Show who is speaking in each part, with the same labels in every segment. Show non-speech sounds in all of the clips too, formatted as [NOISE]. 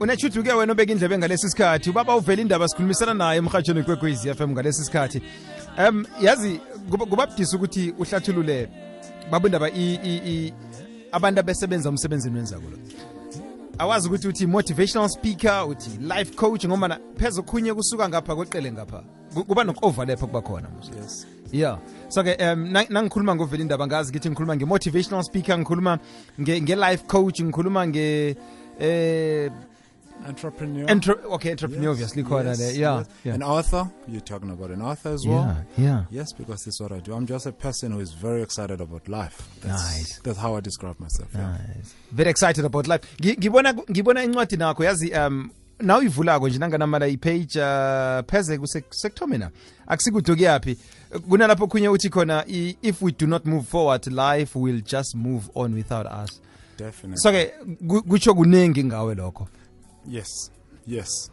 Speaker 1: unetshuduke wena obeka indlebe ngalesi sikhathi. Ubaba uvela indaba sikhulumisana naye emhatshweni kwekwez FM ngalesi sikhathi. Um yazi kubabudisa ukuthi uhlathulule babundaba abantu abesebenza umsebenzini wenza kulo awazi ukuthi uthi motivational speaker uthi life coach ngoba na- pheze okhunye kusuka ngapha kweqele ngapha kuba noku-overlap kuba khona
Speaker 2: Yes.
Speaker 1: yeah so-ke um na- nangikhuluma ngovela indaba ngazi ngithi ngikhuluma nge-motivational speaker ngikhuluma nge- nge-life coach ngikhuluma nge eh
Speaker 2: Entrepreneur.
Speaker 1: Entre- okay, entrepreneur, yes, obviously, khona
Speaker 2: yes,
Speaker 1: le. Yeah,
Speaker 2: yes.
Speaker 1: yeah.
Speaker 2: An author. You're talking about an author as well.
Speaker 1: yeah, yeah.
Speaker 2: Yes, because this is what I do. I'm just a person who is very excited about life. That's,
Speaker 1: Nice.
Speaker 2: That's how I describe myself. yeah.
Speaker 1: Nice. Very excited about life. Ngi- Ngibona ngibona incwadi nakho yazi um naw ivulako nje nanganamala ipage uh, pheze sekuthome na akusikude kuyaphi kunalapho khunye uthi khona if we do not move forward life will just move on without us
Speaker 2: Definitely.
Speaker 1: so-ke ku- kutsho kuningi ngawe lokho
Speaker 2: yes. Yes.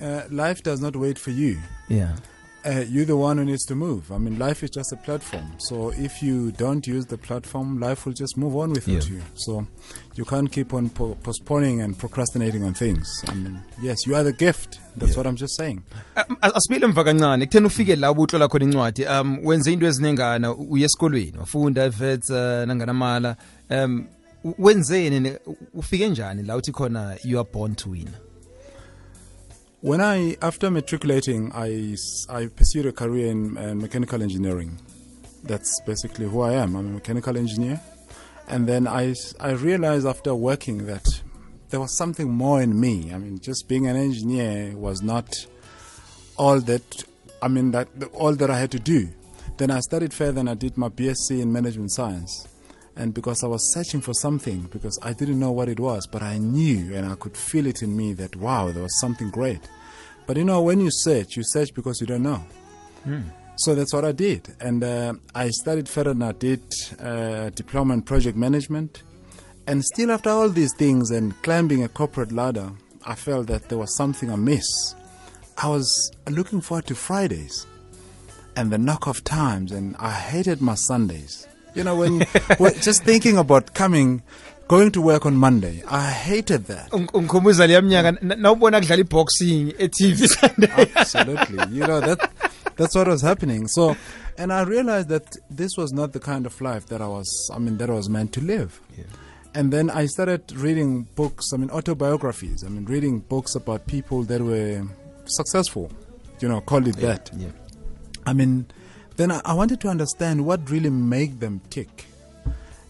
Speaker 2: Uh, life does not wait for you.
Speaker 1: yeah
Speaker 2: Uh, you're the one who needs to move. I mean, life is just a platform. So if you don't use the platform, life will just move on without
Speaker 1: Yeah.
Speaker 2: you. So you can't keep on po- postponing and procrastinating on things. I mean, yes, you are the gift. That's
Speaker 1: Yeah.
Speaker 2: what I'm just saying.
Speaker 1: Um, as- asibile mva kancane kutheni ufike la ubutlola khona incwadi um wenze into ezinengana uye esikolweni wafunda evets uh, nanganamala um wenzeni ufike njani la uthi khona you are born to win
Speaker 2: When I, after matriculating, I pursued a career in uh, mechanical engineering. That's basically who I am. I'm a mechanical engineer. And then I realized after working that there was something more in me. I mean, just being an engineer was not all that, I mean, that all that I had to do. Then I studied further and I did my BSc in management science. And because I was searching for something, because I didn't know what it was, but I knew and I could feel it in me that, wow, there was something great. But you know, when you search, you search because you don't know. So that's what I did. And uh, I studied further and I did uh, diploma in project management. And still, after all these things and climbing a corporate ladder, I felt that there was something amiss. I was looking forward to Fridays and the knock off times, and I hated my Sundays. You know, when, when just thinking about coming, going to work on Monday, I hated that.
Speaker 1: Ungikhumbuza leya mnyaka nawubona kudlala i-boxing e-tv [LAUGHS]
Speaker 2: Absolutely. You know, that that's what was happening. So, and I realized that this was not the kind of life that I was, I mean, that I was meant to live. And then I started reading books, I mean, autobiographies. I mean, reading books about people that were successful, you know, call it that.
Speaker 1: yeah.
Speaker 2: I mean, then I, I wanted to understand what really made them tick.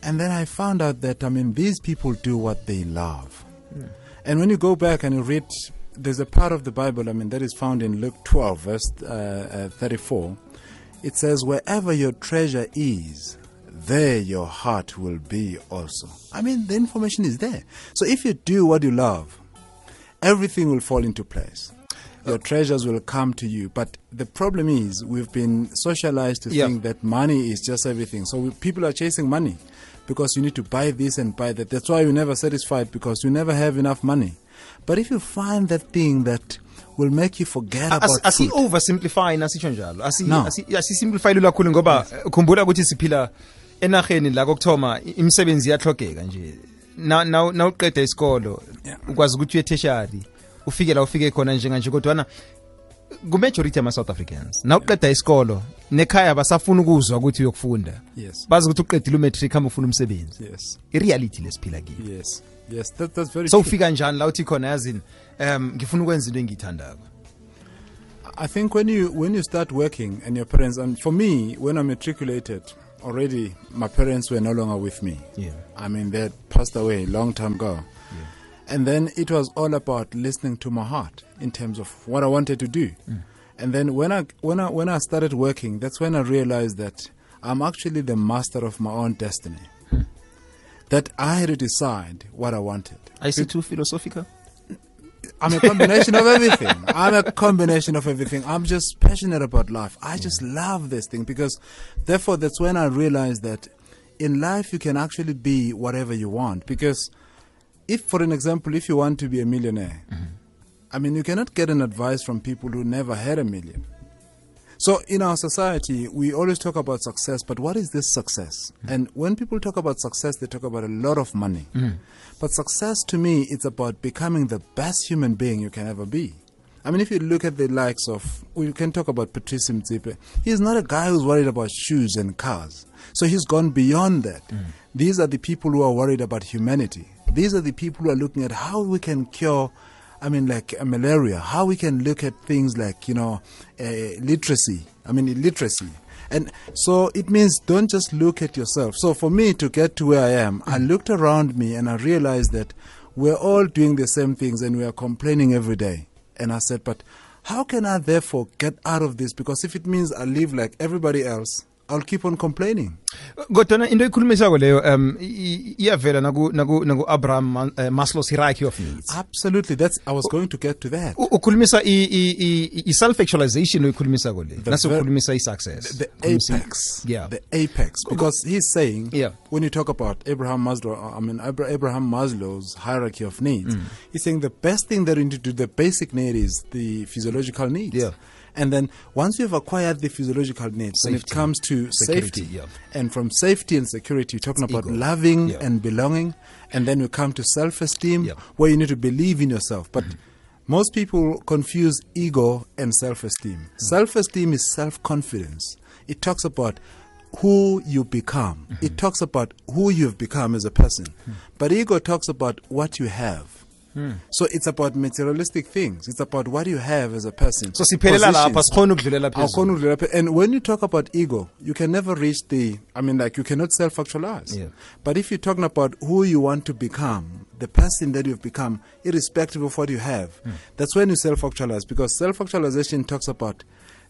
Speaker 2: And then I found out that, I mean, these people do what they love. And when you go back and you read, there's a part of the Bible, I mean, that is found in Luke 12, verse uh, uh, 34. It says, Wherever your treasure is, there your heart will be also. I mean, the information is there. So if you do what you love, everything will fall into place. Your treasures will come to you. But the problem is, we've been socialized to
Speaker 1: Yeah.
Speaker 2: think that money is just everything. So we, people are chasing money because you need to buy this and buy that. That's why you're never satisfied because you never have enough money. But if you find that thing that will make you forget as, about food,
Speaker 1: asi-oversimplify nasitsho njalo Asi-
Speaker 2: No.
Speaker 1: asi- asisimplify lula kakhulu ngoba eh, khumbula ukuthi siphila enaheni la kokuthoma imisebenzi iyahlogeka nje Na- nawuqeda isikolo ukwazi ukuthi uye tertiary ufike la ufike khona njenganje kodwana kumajority ama-south africans. Nawuqeda isikolo nekhaya basafuna ukuzwa ukuthi uyokufunda.
Speaker 2: Yes,
Speaker 1: bazi ukuthi uqedile umatric hamba ufuna umsebenzi.
Speaker 2: Yes,
Speaker 1: i-reality lesiphila kiyo.
Speaker 2: Yes, yes. That, that's very
Speaker 1: so ufika njani la uthi khona yazini um ngifuna ukwenza into engiyithandako
Speaker 2: I think when you when you start working and your parents and for me when I matriculated already my parents were no longer with me.
Speaker 1: Yeah.
Speaker 2: I mean they passed away long time ago. And then it was all about listening to my heart in terms of what I wanted to do. Mm. And then when I when I when I started working, that's when I realized that I'm actually the master of my own destiny. Hmm. That I had to decide what I wanted.
Speaker 1: i see too philosophical [LAUGHS]
Speaker 2: I'm a combination of everything. I'm a combination of everything. I'm just passionate about life. I just love this thing because, therefore, that's when I realized that in life you can actually be whatever you want. Because, if, for an example, if you want to be a millionaire, I mean, you cannot get an advice from people who never had a million. So in our society, we always talk about success, but what is this success? And when people talk about success, they talk about a lot of money. But success to me, it's about becoming the best human being you can ever be. I mean, if you look at the likes of, we can talk about Patrice Motsepe. He's not a guy who's worried about shoes and cars. So he's gone beyond that. These are the people who are worried about humanity. These are the people who are looking at how we can cure I mean, like uh, malaria, how we can look at things like, you know, uh, literacy, I mean, illiteracy. And so it means don't just look at yourself. So for me to get to where I am, I looked around me and I realized that we're all doing the same things and we are complaining every day. And I said, but how can I therefore get out of this? Because if it means I live like everybody else, I'll keep on complaining.
Speaker 1: kodwana into ikhulumisako leyo um iyavela naku naku naku Abraham Ma- eh, Maslow's hierarchy of needs
Speaker 2: Absolutely. That's I was going to get to that.
Speaker 1: Ukhulumisa i- i- i- i self actualization oyikhulumisako le
Speaker 2: The
Speaker 1: nase
Speaker 2: ver-
Speaker 1: ukhulumisa i success
Speaker 2: the apex.
Speaker 1: Yeah.
Speaker 2: The apex. Because he's saying,
Speaker 1: Yeah.
Speaker 2: when you talk about Abraham Maslow, I mean, Abraham Maslow's hierarchy of needs,
Speaker 1: Mm.
Speaker 2: he's saying the best thing that you need to do, the basic need is the physiological needs.
Speaker 1: Yeah.
Speaker 2: And then once you've acquired the physiological needs, when it comes to
Speaker 1: Security,
Speaker 2: safety,
Speaker 1: yeah.
Speaker 2: and from safety and security, you're talking about
Speaker 1: ego.
Speaker 2: loving
Speaker 1: Yeah.
Speaker 2: and belonging, and then you come to self-esteem,
Speaker 1: Yeah.
Speaker 2: where you need to believe in yourself. But
Speaker 1: Mm-hmm.
Speaker 2: most people confuse ego and self esteem.
Speaker 1: Mm.
Speaker 2: Self esteem is self confidence, it talks about who you become,
Speaker 1: Mm-hmm.
Speaker 2: it talks about who you've become as a person.
Speaker 1: Mm.
Speaker 2: But ego talks about what you have.
Speaker 1: Hmm.
Speaker 2: So it's about materialistic things. It's about what you have as a person.
Speaker 1: so siphelela lapha
Speaker 2: Positions.
Speaker 1: sikhona ukudlulela phezulu
Speaker 2: Awukhona ukudlula phe- And when you talk about ego, you can never reach the, I mean, like, you cannot self actualize.
Speaker 1: Yeah.
Speaker 2: But if you're talking about who you want to become, the person that you've become, irrespective of what you have,
Speaker 1: Hmm.
Speaker 2: that's when you self actualize. Because self actualization talks about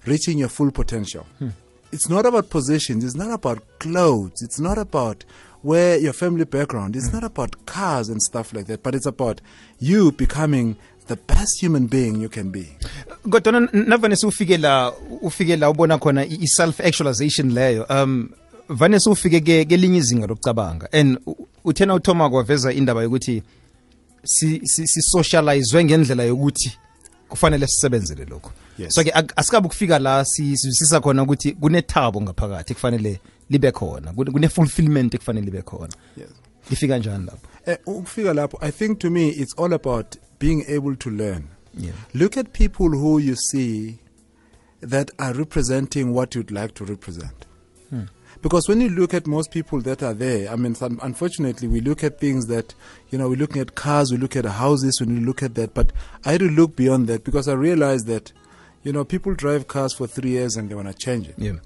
Speaker 2: reaching your full potential.
Speaker 1: Hmm.
Speaker 2: It's not about positions, it's not about clothes, it's not about where your family background,
Speaker 1: is
Speaker 2: it's not about cars and stuff like that, but it's about you becoming the best human being you can be.
Speaker 1: kodwa navane siwufike la ufike la ubona khona i self actualization leyo um vane ufike ke kelinye izinga lokucabanga and uthena uthoma kwaveza indaba yokuthi si si- si-socializwe ngendlela yokuthi kufanele sisebenzele lokho
Speaker 2: Yes.
Speaker 1: so ke asikabe ukufika la sisisa sizwisisa khona ukuthi kunethabo ngaphakathi kufanele libe khona kune- kune-fulfillment ekufanele libe khona
Speaker 2: Yes.
Speaker 1: lifika njani lapho
Speaker 2: Eh, ukufika lapho, I think to me it's all about being able to learn.
Speaker 1: Yeah.
Speaker 2: Look at people who you see that are representing what you'd like to represent. Because when you look at most people that are there, I mean, some, unfortunately, we look at things that, you know, we're looking at cars, we look at houses, when we look at that. But I had to look beyond that because I realized that, you know, people drive cars for three years and they want to change it.
Speaker 1: Yeah.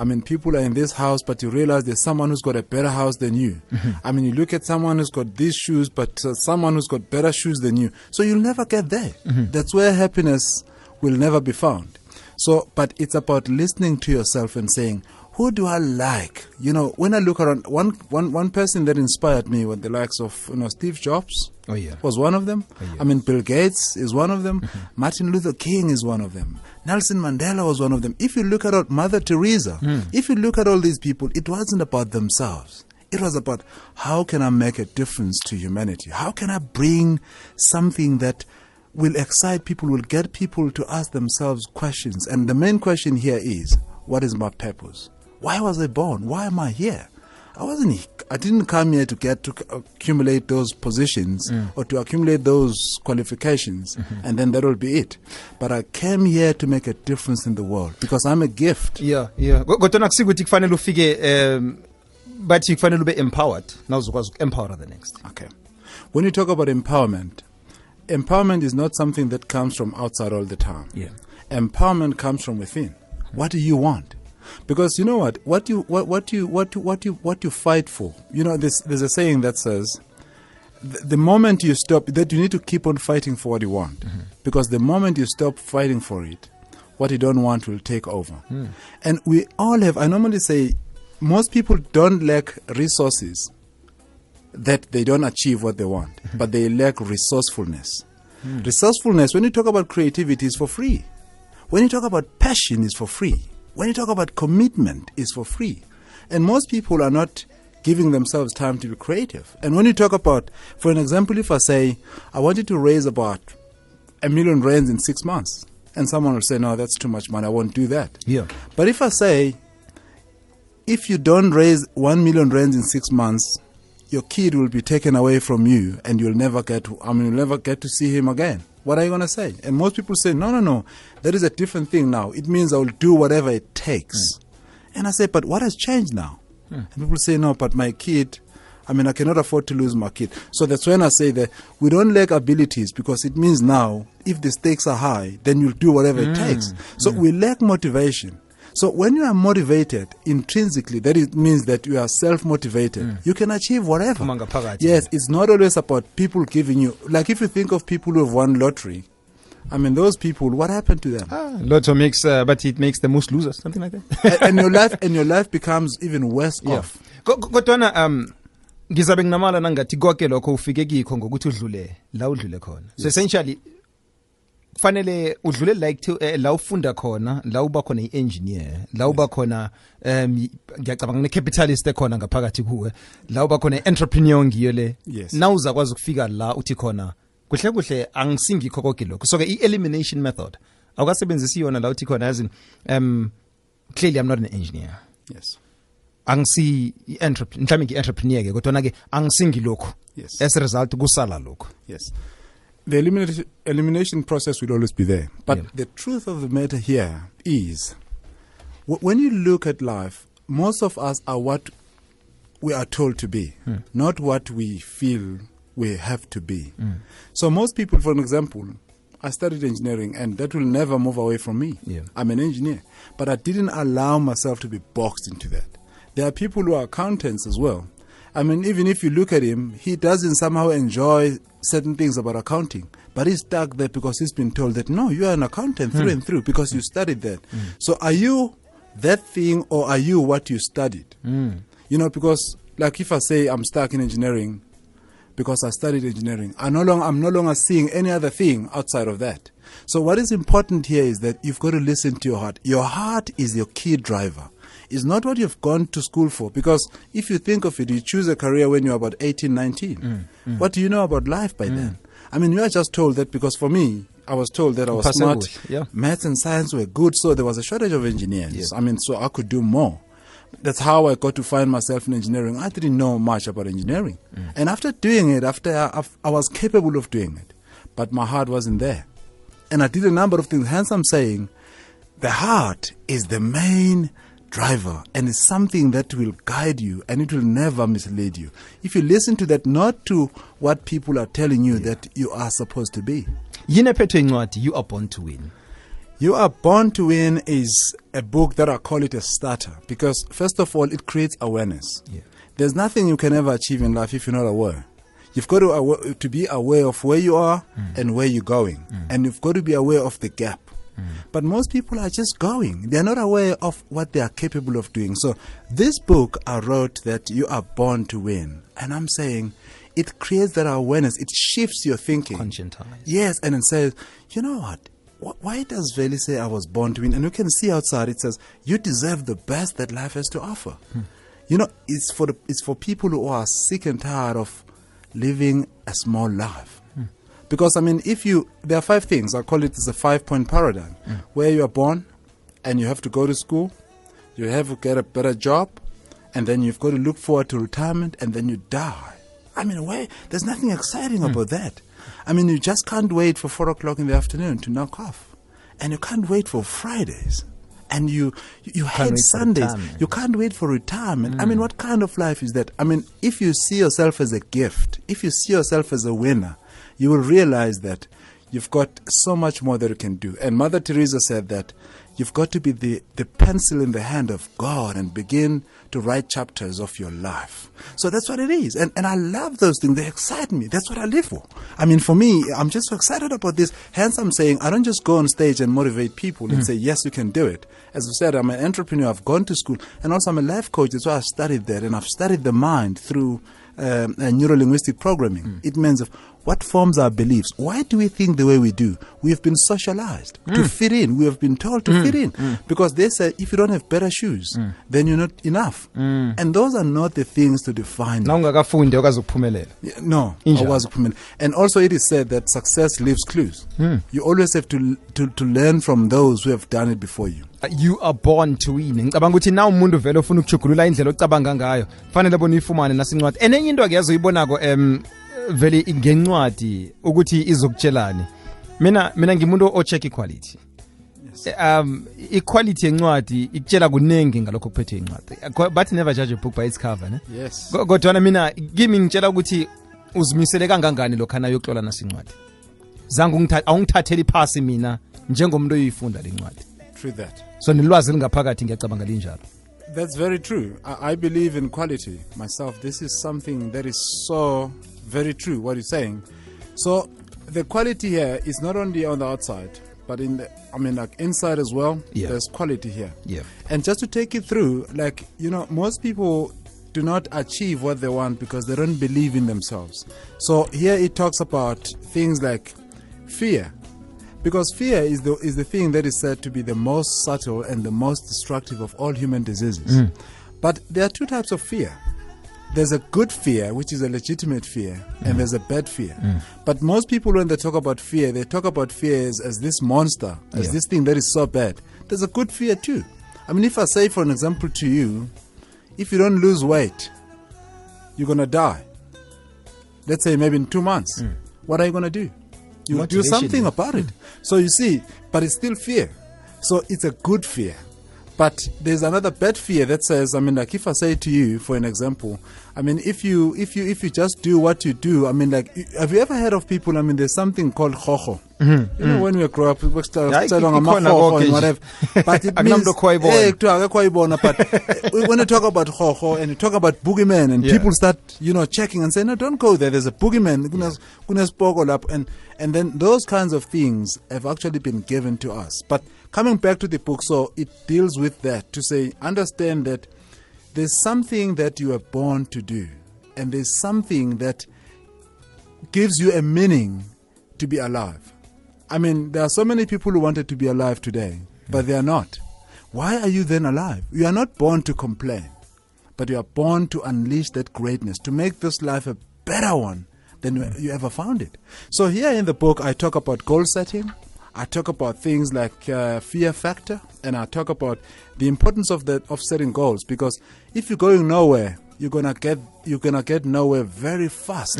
Speaker 2: I mean, people are in this house, but you realize there's someone who's got a better house than you. I mean, you look at someone who's got these shoes, but uh, someone who's got better shoes than you. So you'll never get there. That's where happiness will never be found. So, but it's about listening to yourself and saying, who do I like? You know, when I look around, one, one, one person that inspired me was the likes of, you know, Steve Jobs
Speaker 1: Oh, yeah.
Speaker 2: was one of them.
Speaker 1: Oh, yeah.
Speaker 2: I mean, Bill Gates is one of them. [LAUGHS] Martin Luther King is one of them. Nelson Mandela was one of them. If you look at all, Mother Teresa, hmm. if you look at all these people, it wasn't about themselves. It was about how can I make a difference to humanity? How can I bring something that will excite people, will get people to ask themselves questions? And the main question here is, what is my purpose? Why was I born? Why am I here? I wasn't. I didn't come here to get to accumulate those positions or to accumulate those qualifications, and then that will be it. But I came here to make a difference in the world because I'm a gift.
Speaker 1: yeah yeah Ko- kodwa nakusikuthi kufanele ufike um bathi kufanele ube empowered nawuzokwazi uku-empower the next
Speaker 2: Okay. When you talk about empowerment, empowerment is not something that comes from outside all the time.
Speaker 1: Yeah.
Speaker 2: Empowerment comes from within. What do you want? Because you know what? What you what what you what you what you what you fight for. You know, there's there's a saying that says the, the moment you stop that you need to keep on fighting for what you want. Mm-hmm. Because the moment you stop fighting for it, what you don't want will take over. Hmm. And we all have I normally say most people don't lack resources that they don't achieve what they want, [LAUGHS] but they lack resourcefulness. Hmm. Resourcefulness, when you talk about creativity, is for free. When you talk about passion, is for free. When you talk about commitment, is for free. And most people are not giving themselves time to be creative. And when you talk about, for an example, if I say, I wanted to raise about a million rands in six months. And someone will say, no, that's too much money. I won't do that.
Speaker 1: Yeah.
Speaker 2: But if I say, if you don't raise one million rands in six months, your kid will be taken away from you and you'll never get to, I mean, you'll never get to see him again. What are you going to say? And most people say, no, no, no, that is a different thing now. It means I will do whatever it takes. Hmm. And I say, but what has changed now? Hmm. And people say, no, but my kid, I mean, I cannot afford to lose my kid. So that's when I say that we don't lack abilities because it means now, if the stakes are high, then you'll do whatever it takes. Hmm. So we lack motivation. So when you are motivated intrinsically, that it means that you are self-motivated. Mm. You can achieve whatever. Yes, it's not always about people giving you. Like if you think of people who have won lottery, I mean, those people, what happened to them?
Speaker 1: Ah, Lotto makes, uh, but it makes the most losers, something like that.
Speaker 2: and, your life, and your life becomes even worse
Speaker 1: Yeah.
Speaker 2: off.
Speaker 1: Ko- ko- kodwana um ngizabe nginamala nangathi konke lokho ufike kikho ngokuthi udlule la udlule khona so essentially kufanele udlule la eh, la ufunda khona la uba khona i-engineer la uba khona um ngiyacabanga ne-capitalist ekhona ngaphakathi kuwe la uba khona i-entrepreneur ngiyo le
Speaker 2: Yes.
Speaker 1: na uzakwazi ukufika la uthi khona kuhle kuhle angisingikho konke lokho so-ke i-elimination method awukasebenzisi yona la uthi khona yazi um clearly i'm not an engineer
Speaker 2: Yes.
Speaker 1: angisi mhlawumbe ngi-entrepreneur ke kodwana ke angisingilokhu
Speaker 2: Yes.
Speaker 1: as a result kusala lokhu
Speaker 2: Yes. The elimination, elimination process will always be there. But
Speaker 1: Yeah.
Speaker 2: the truth of the matter here is wh- when you look at life, most of us are what we are told to be, hmm. not what we feel we have to be. Hmm. So, most people, for an example, I studied engineering and that will never move away from me.
Speaker 1: Yeah.
Speaker 2: I'm an engineer. But I didn't allow myself to be boxed into that. There are people who are accountants as well. I mean, even if you look at him, he doesn't somehow enjoy certain things about accounting, but he's stuck there because he's been told that no, you are an accountant through hmm. and through because you studied that. Hmm. So, are you that thing or are you what you studied? Hmm. You know, because like if I say I'm stuck in engineering, because I studied engineering. I no longer, I'm no longer seeing any other thing outside of that. So what is important here is that you've got to listen to your heart. Your heart is your key driver. It's not what you've gone to school for. Because if you think of it, you choose a career when you're about 18, 19. Mm, mm. What do you know about life by mm. then? I mean, you are just told that because for me, I was told that I was
Speaker 1: Upase
Speaker 2: smart.
Speaker 1: yeah.
Speaker 2: Maths and science were good, so there was a shortage of engineers.
Speaker 1: Yeah.
Speaker 2: I mean, so I could do more. That's how I got to find myself in engineering. I didn't know much about engineering. And after doing it, after I, I was capable of doing it, but my heart wasn't there. And I did a number of things. Hence, I'm saying the heart is the main driver and it's something that will guide you and it will never mislead you. If you listen to that, not to what people are telling you that you are supposed to be.
Speaker 1: yini ephethwe incwadi you are born to win
Speaker 2: You Are Born to Win is a book that I call it a starter because, first of all, it creates awareness.
Speaker 1: Yeah.
Speaker 2: There's nothing you can ever achieve in life if you're not aware. You've got to, awa- to be aware of where you are mm. and where you're going, mm. and you've got to be aware of the gap. But most people are just going. They're not aware of what they are capable of doing. So, this book I wrote that you are born to win. And I'm saying it creates that awareness, it shifts your thinking.
Speaker 1: conscientize
Speaker 2: Yes, and it says, you know what? Why does Veli say I was born to win? And you can see outside it says, you deserve the best that life has to offer. You know, it's for the, it's for people who are sick and tired of living a small life. Because I mean, if you there are five things I call it a five point paradigm, where you are born, and you have to go to school, you have to get a better job, and then you've got to look forward to retirement, and then you die. I mean, where there's nothing exciting about that. I mean, you just can't wait for four o'clock in the afternoon to knock off, and you can't wait for Fridays, and you you, you hate Sundays. You can't wait for retirement. I mean, what kind of life is that? I mean, if you see yourself as a gift, if you see yourself as a winner, you will realize that you've got so much more that you can do. And Mother Teresa said that you've got to be the, the pencil in the hand of God and begin to write chapters of your life. So that's what it is. And, and I love those things. They excite me. That's what I live for. I mean, for me, I'm just so excited about this. Hence, I'm saying I don't just go on stage and motivate people and say, yes, you can do it. As I said, I'm an entrepreneur. I've gone to school and also I'm a life coach. That's why I've studied that and I've studied the mind through um, uh, neuro linguistic programming. It means of what forms our beliefs. Why do we think the way we do? We have been socialized mm. to fit in. We have been told to mm. fit in mm. because they say if you don't have better shoes, then you're not enough. And those are not the things to define. Yeah, No. And also, it is said that success leaves clues. You always have to, to to learn from those who have done it before you.
Speaker 1: you are born to win ngicabanga ukuthi na umuntu vele ofuna ukujugulula indlela ocabanga ngayo fanele bona uyifumane nasincwadi and enye into ake uyibonako um vele ngencwadi ukuthi izokutshelani. Mina mina ngimuntu o-check equality um equality yencwadi ikutshela kuningi ngalokho kuphethe incwadi but never judge a book by its cover ne?
Speaker 2: Yes.
Speaker 1: Kodwana mina kimi ngitshela ukuthi uzimisele kangangani lokhana yokuhlola nasincwadi zange ungitha- awungithatheli phasi mina njengomuntu oyoyifunda le ncwadi. So nelwazi lingaphakathi ngiyacabanga linjalo
Speaker 2: That's very true. I, I believe in quality myself. This is something that is so very true, what you're saying. So the quality here is not only on the outside, but in the, I mean, like inside as well.
Speaker 1: Yeah.
Speaker 2: There's quality here.
Speaker 1: Yeah.
Speaker 2: And just to take it through, like, you know, most people do not achieve what they want because they don't believe in themselves. So here it talks about things like fear. Because fear is the is the thing that is said to be the most subtle and the most destructive of all human diseases. Mm. But there are two types of fear. There's a good fear, which is a legitimate fear, and mm. there's a bad fear. Mm. But most people, when they talk about fear, they talk about fear as, as this monster, as
Speaker 1: Yeah.
Speaker 2: this thing that is so bad. There's a good fear too. I mean, if I say, for an example, to you, if you don't lose weight, you're gonna die. Let's say maybe in two months. What are you gonna do? You do something about it. So you see, but it's still fear. So it's a good fear. But there's another bad fear that says, I mean, like if I say to you, for an example, I mean, if you if you if you just do what you do, I mean, like, have you ever heard of people? I mean, there's something called khocho. You know, when we grow up, we were still
Speaker 1: Yeah,
Speaker 2: on and whatever. [LAUGHS] But it means,
Speaker 1: okhwayibona.
Speaker 2: eh, but [LAUGHS] when you talk about khocho and you talk about boogeyman and
Speaker 1: Yeah.
Speaker 2: people start, you know, checking and saying, no, don't go there. There's a boogeyman. Lapho. And, and then those kinds of things have actually been given to us. But coming back to the book, so it deals with that to say, understand that there's something that you are born to do. And there's something that gives you a meaning to be alive. I mean, there are so many people who wanted to be alive today, but they are not. Why are you then alive? You are not born to complain, but you are born to unleash that greatness, to make this life a better one than you- ever found it. So, here in the book, I talk about goal setting, I talk about things like uh, fear factor, and I talk about the importance of the of setting goals. Because if you're going nowhere, you're gonna get you're gonna get nowhere very fast.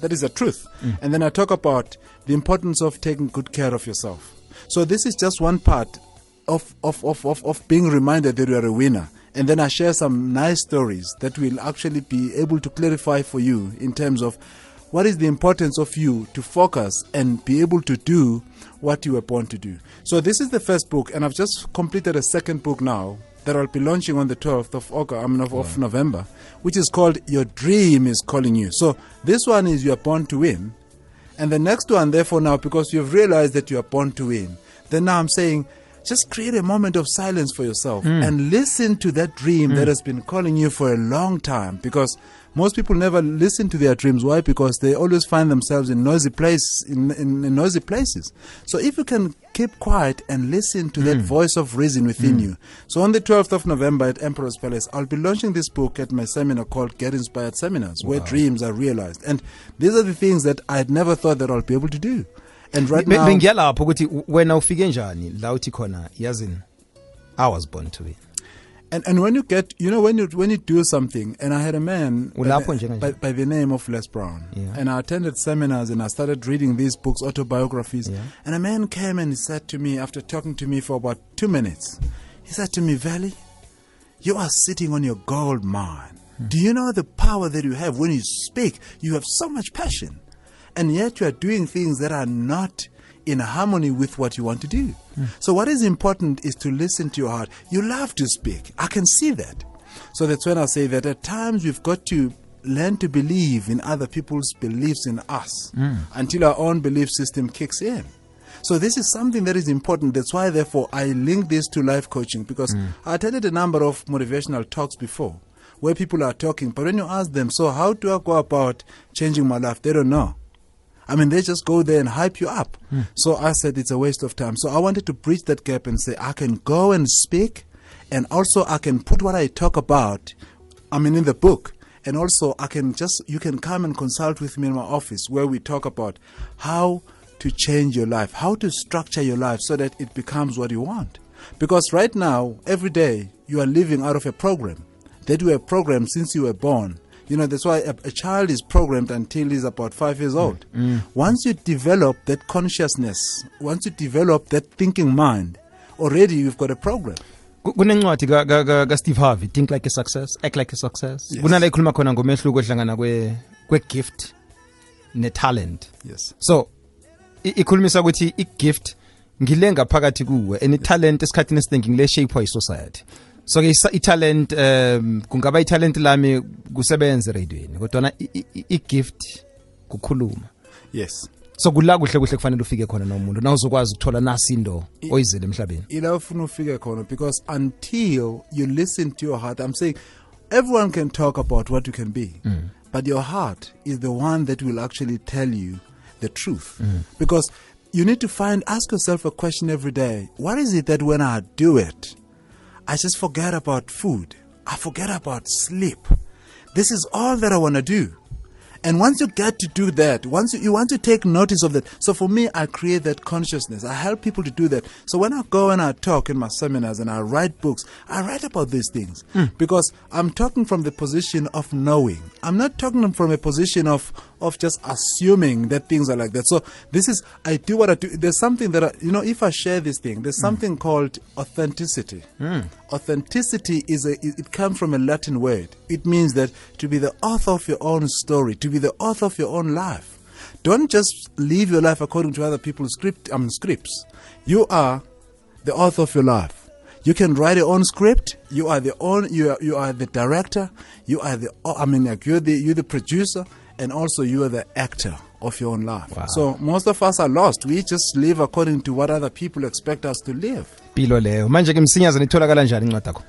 Speaker 2: That is the truth. And then I talk about the importance of taking good care of yourself. So this is just one part of of, of, of, of being reminded that you are a winner. And then I share some nice stories that will actually be able to clarify for you in terms of what is the importance of you to focus and be able to do what you were born to do. So this is the first book, and I've just completed a second book now that I'll be launching on the 12th of August, I mean of, of November, which is called Your Dream is Calling You. So this one is You Are Born to Win, and the next one, therefore, now because you've realized that you are born to win, then now I'm saying just create a moment of silence for yourself hmm. and listen to that dream that hmm. has been calling you for a long time because most people never listen to their dreams. Why? Because they always find themselves in noisy place in, in, in noisy places. So if you can keep quiet and listen to that hmm. voice of reason within hmm. you. So on the 12th of november at emperor's palace i'll be launching this book at my seminar called get inspired seminars where dreams are realized. And these are the things that i had never thought that i'll be able to do. And right
Speaker 1: Be-
Speaker 2: now
Speaker 1: bengiya lapho ukuthi wena ufike njani la uthi khona yazini i was born to win
Speaker 2: And and when you get, you know, when you when you do something, and I had a man by the, by, by the name of Les Brown,
Speaker 1: Yeah.
Speaker 2: and I attended seminars and I started reading these books, autobiographies,
Speaker 1: Yeah.
Speaker 2: and a man came and he said to me after talking to me for about two minutes, he said to me, "Veli, you are sitting on your gold mine. Do you know the power that you have when you speak? You have so much passion, and yet you are doing things that are not." In harmony with what you want to do. So, what is important is to listen to your heart. You love to speak. I can see that. So, that's when I say that at times we've got to learn to believe in other people's beliefs in us mm. until our own belief system kicks in. So this is something that is important. That's why, therefore, I link this to life coaching because mm. I attended a number of motivational talks before, where people are talking. But when you ask them, so how do I go about changing my life? They don't know. I mean, they just go there and hype you up. Hmm. So I said it's a waste of time. So I wanted to bridge that gap and say I can go and speak, and also I can put what I talk about. I mean, in the book, and also I can just you can come and consult with me in my office where we talk about how to change your life, how to structure your life so that it becomes what you want. Because right now, every day you are living out of a program that you were programmed since you were born. You know, that's why a, a child is programmed until he's about five years old. Mm. Once you develop that consciousness, once you develop that thinking mind, already you've got a program.
Speaker 1: Kunencwadi kasteve ka- ka- ka-steve harvey think like a success act like a success
Speaker 2: Yes.
Speaker 1: kunala ikhuluma khona ngomehluko ohlangana kwe- kwe-gift ne-talent
Speaker 2: Yes.
Speaker 1: so ikhulumisa ukuthi i-gift ngile ngaphakathi kuwe and i-talent esikhathini esiningi ngile shape yi-society so-ke italent i-talent um kungaba i-talent lami kusebenza eradiweni kodwana i-gift kukhuluma
Speaker 2: Yes.
Speaker 1: so kula kuhle kuhle kufanele ufike khona nomuntu na uzokwazi ukuthola nasi into oyizele emhlabeni
Speaker 2: ila ufuna ufike khona because until you listen to your heart i'm saying everyone can talk about what you can be mm. but your heart is the one that will actually tell you the truth mm. because you need to find ask yourself a question every day what is it that when i do it i just forget about food. I forget about sleep. This is all that i want to do and once you get to do that, once you, you want to take notice of that. So for me, I create that consciousness. I help people to do that. So when I go and I talk in my seminars and I write books, I write about these things hmm. because I'm talking from the position of knowing. I'm not talking from a position of of just assuming that things are like that. So this is I do what I do. There's something that I, you know. If I share this thing, there's hmm. something called authenticity. Hmm. Authenticity is a it, it comes from a Latin word. It means that to be the author of your own story, to be the author of your own life. Don't just live your life according to other people's script um, scripts. You are the author of your life. You can write your own script. You are the own. You are, you are the director. You are the. I mean, like you're the you're the producer, and also you are the actor of your own life. Wow. So most of us are lost. We just live according to what other people expect us to live.
Speaker 1: leyo manje ke msinyazana itholakala njani incwadi yakho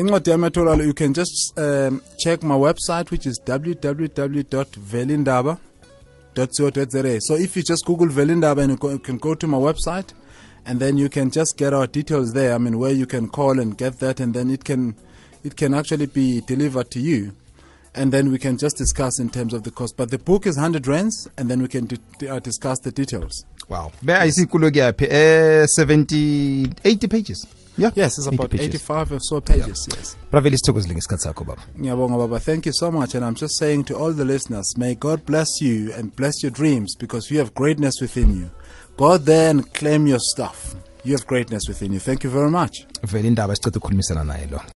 Speaker 2: incwadi yami etholakala, you can just um, check my website which is www velindaba www.velindaba.co.za so if you just google velindaba and you, go, you can go to my website and then you can just get our details there. I mean where you can call and get that and then it can it can actually be delivered to you. And then we can just discuss in terms of the cost. But the book is 100 rands and then we can uh, discuss the details.
Speaker 1: Wow. Be ayisinkulu kuyaphi eh 70 80 pages yeah
Speaker 2: yes it's about 85 or so pages yes
Speaker 1: sithokozile ngesikhathi sakho baba
Speaker 2: Ngiyabonga Baba. Thank you so much. And I'm just saying to all the listeners, may God bless you and bless your dreams because you have greatness within you. Go there and claim your stuff. You have greatness within you. Thank you very much.
Speaker 1: vele indaba ukukhulumisana naye lo